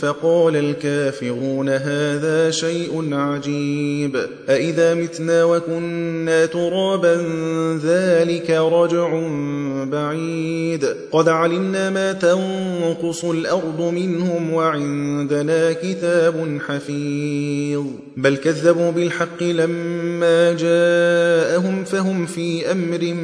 فقال الكافرون هذا شيء عجيب. أئذا متنا وكنا ترابا ذلك رجع بعيد. قد علمنا ما تنقص الأرض منهم وعندنا كتاب حفيظ. بل كذبوا بالحق لما جاءهم فهم في أمر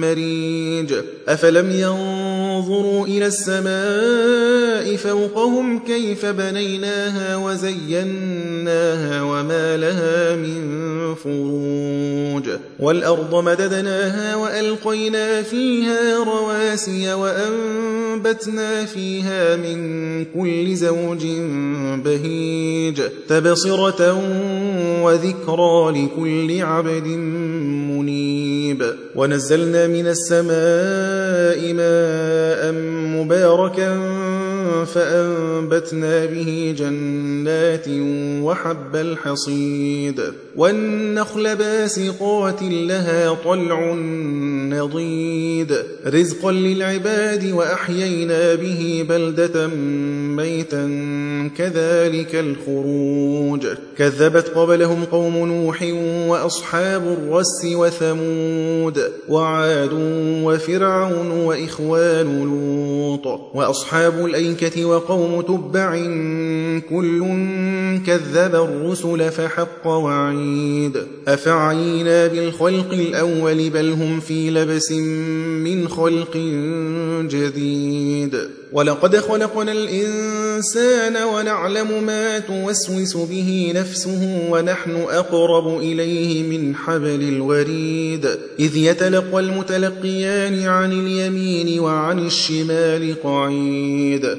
مريج. أفلم ينظروا إلى السماء فوقهم كيف بنيناها وزيناها وما لها من فروج. والأرض مددناها وألقينا فيها رواسي وأنبتنا فيها من كل زوج بهيج. تبصرة وذكرى لكل عبد منيب. ونزلنا من السماء ماء مباركا فأنبتنا به جنات وحب الحصيد والنخل باسقات لها طلع نضيد رزقا للعباد وأحيينا به بلدة ميتا كذلك الخروج كذبت قبلهم قوم نوح وأصحاب الرس وثمود وعاد وفرعون وإخوان لوط وأصحاب الأيكة وقوم تبع كل كذب الرسل فحق وعيد. أفعينا بالخلق الأول بل هم في لبس من خلق جديد. ولقد خلقنا الإنسان ونعلم ما توسوس به نفسه ونحن أقرب إليه من حبل الوريد. إذ يتلقى المتلقيان عن اليمين وعن الشمال قعيد.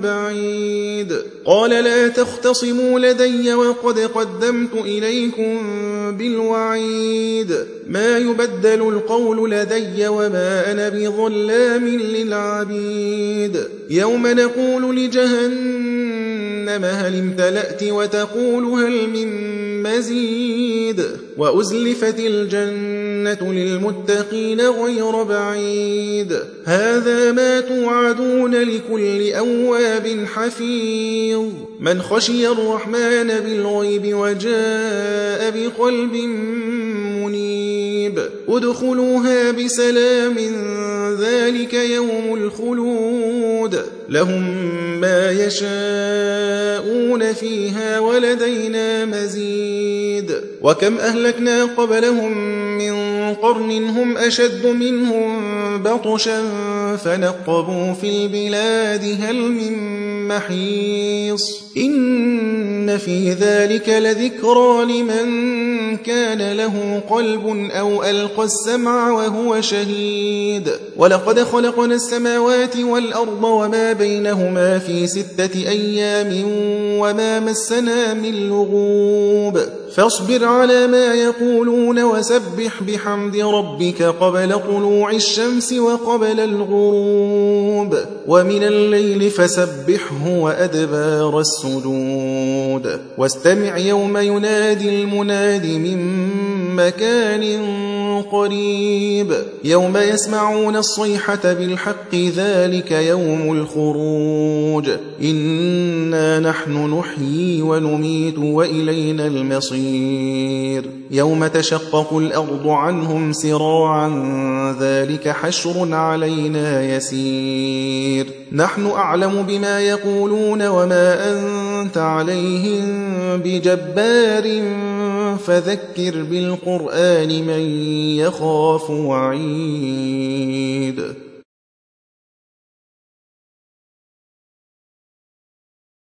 بعيد. قال لا تختصموا لدي وقد قدمت إليكم بالوعيد. ما يبدل القول لدي وما أنا بظلام للعبيد. يوم نقول لجهنم هل امتلأت وتقول هل من مزيد وأزلفت الجنة للمتقين غير بعيد هذا ما توعدون لكل أواب حفيظ من خشي الرحمن بالغيب وجاء بقلب منيب ادخلوها بسلام ذلك يوم الخلود. لهم ما يشاءون فيها ولدينا مزيد. وكم أهلكنا قبلهم من قرن هم أشد منهم بطشا فنقبوا في البلاد هل من محيص. في ذلك لذكرى لمن كان له قلب أو ألقى السمع وهو شهيد ولقد خلقنا السماوات والأرض وما بينهما في ستة أيام وما مسنا من لغوب فاصبر على ما يقولون وسبح بحمد ربك قبل طلوع الشمس وقبل الغروب ومن الليل فسبحه وأدبار السجود واستمع يوم ينادي المناد من مكان قريب. يوم يسمعون الصيحة بالحق ذلك يوم الخروج. إنا نحن نحيي ونميت وإلينا المصير. يوم تشقق الأرض عنهم سراعا ذلك حشر علينا يسير. نحن أعلم بما يقولون وما أنت عليهم بجبار فذكر بالقرآن من يخاف وعيد.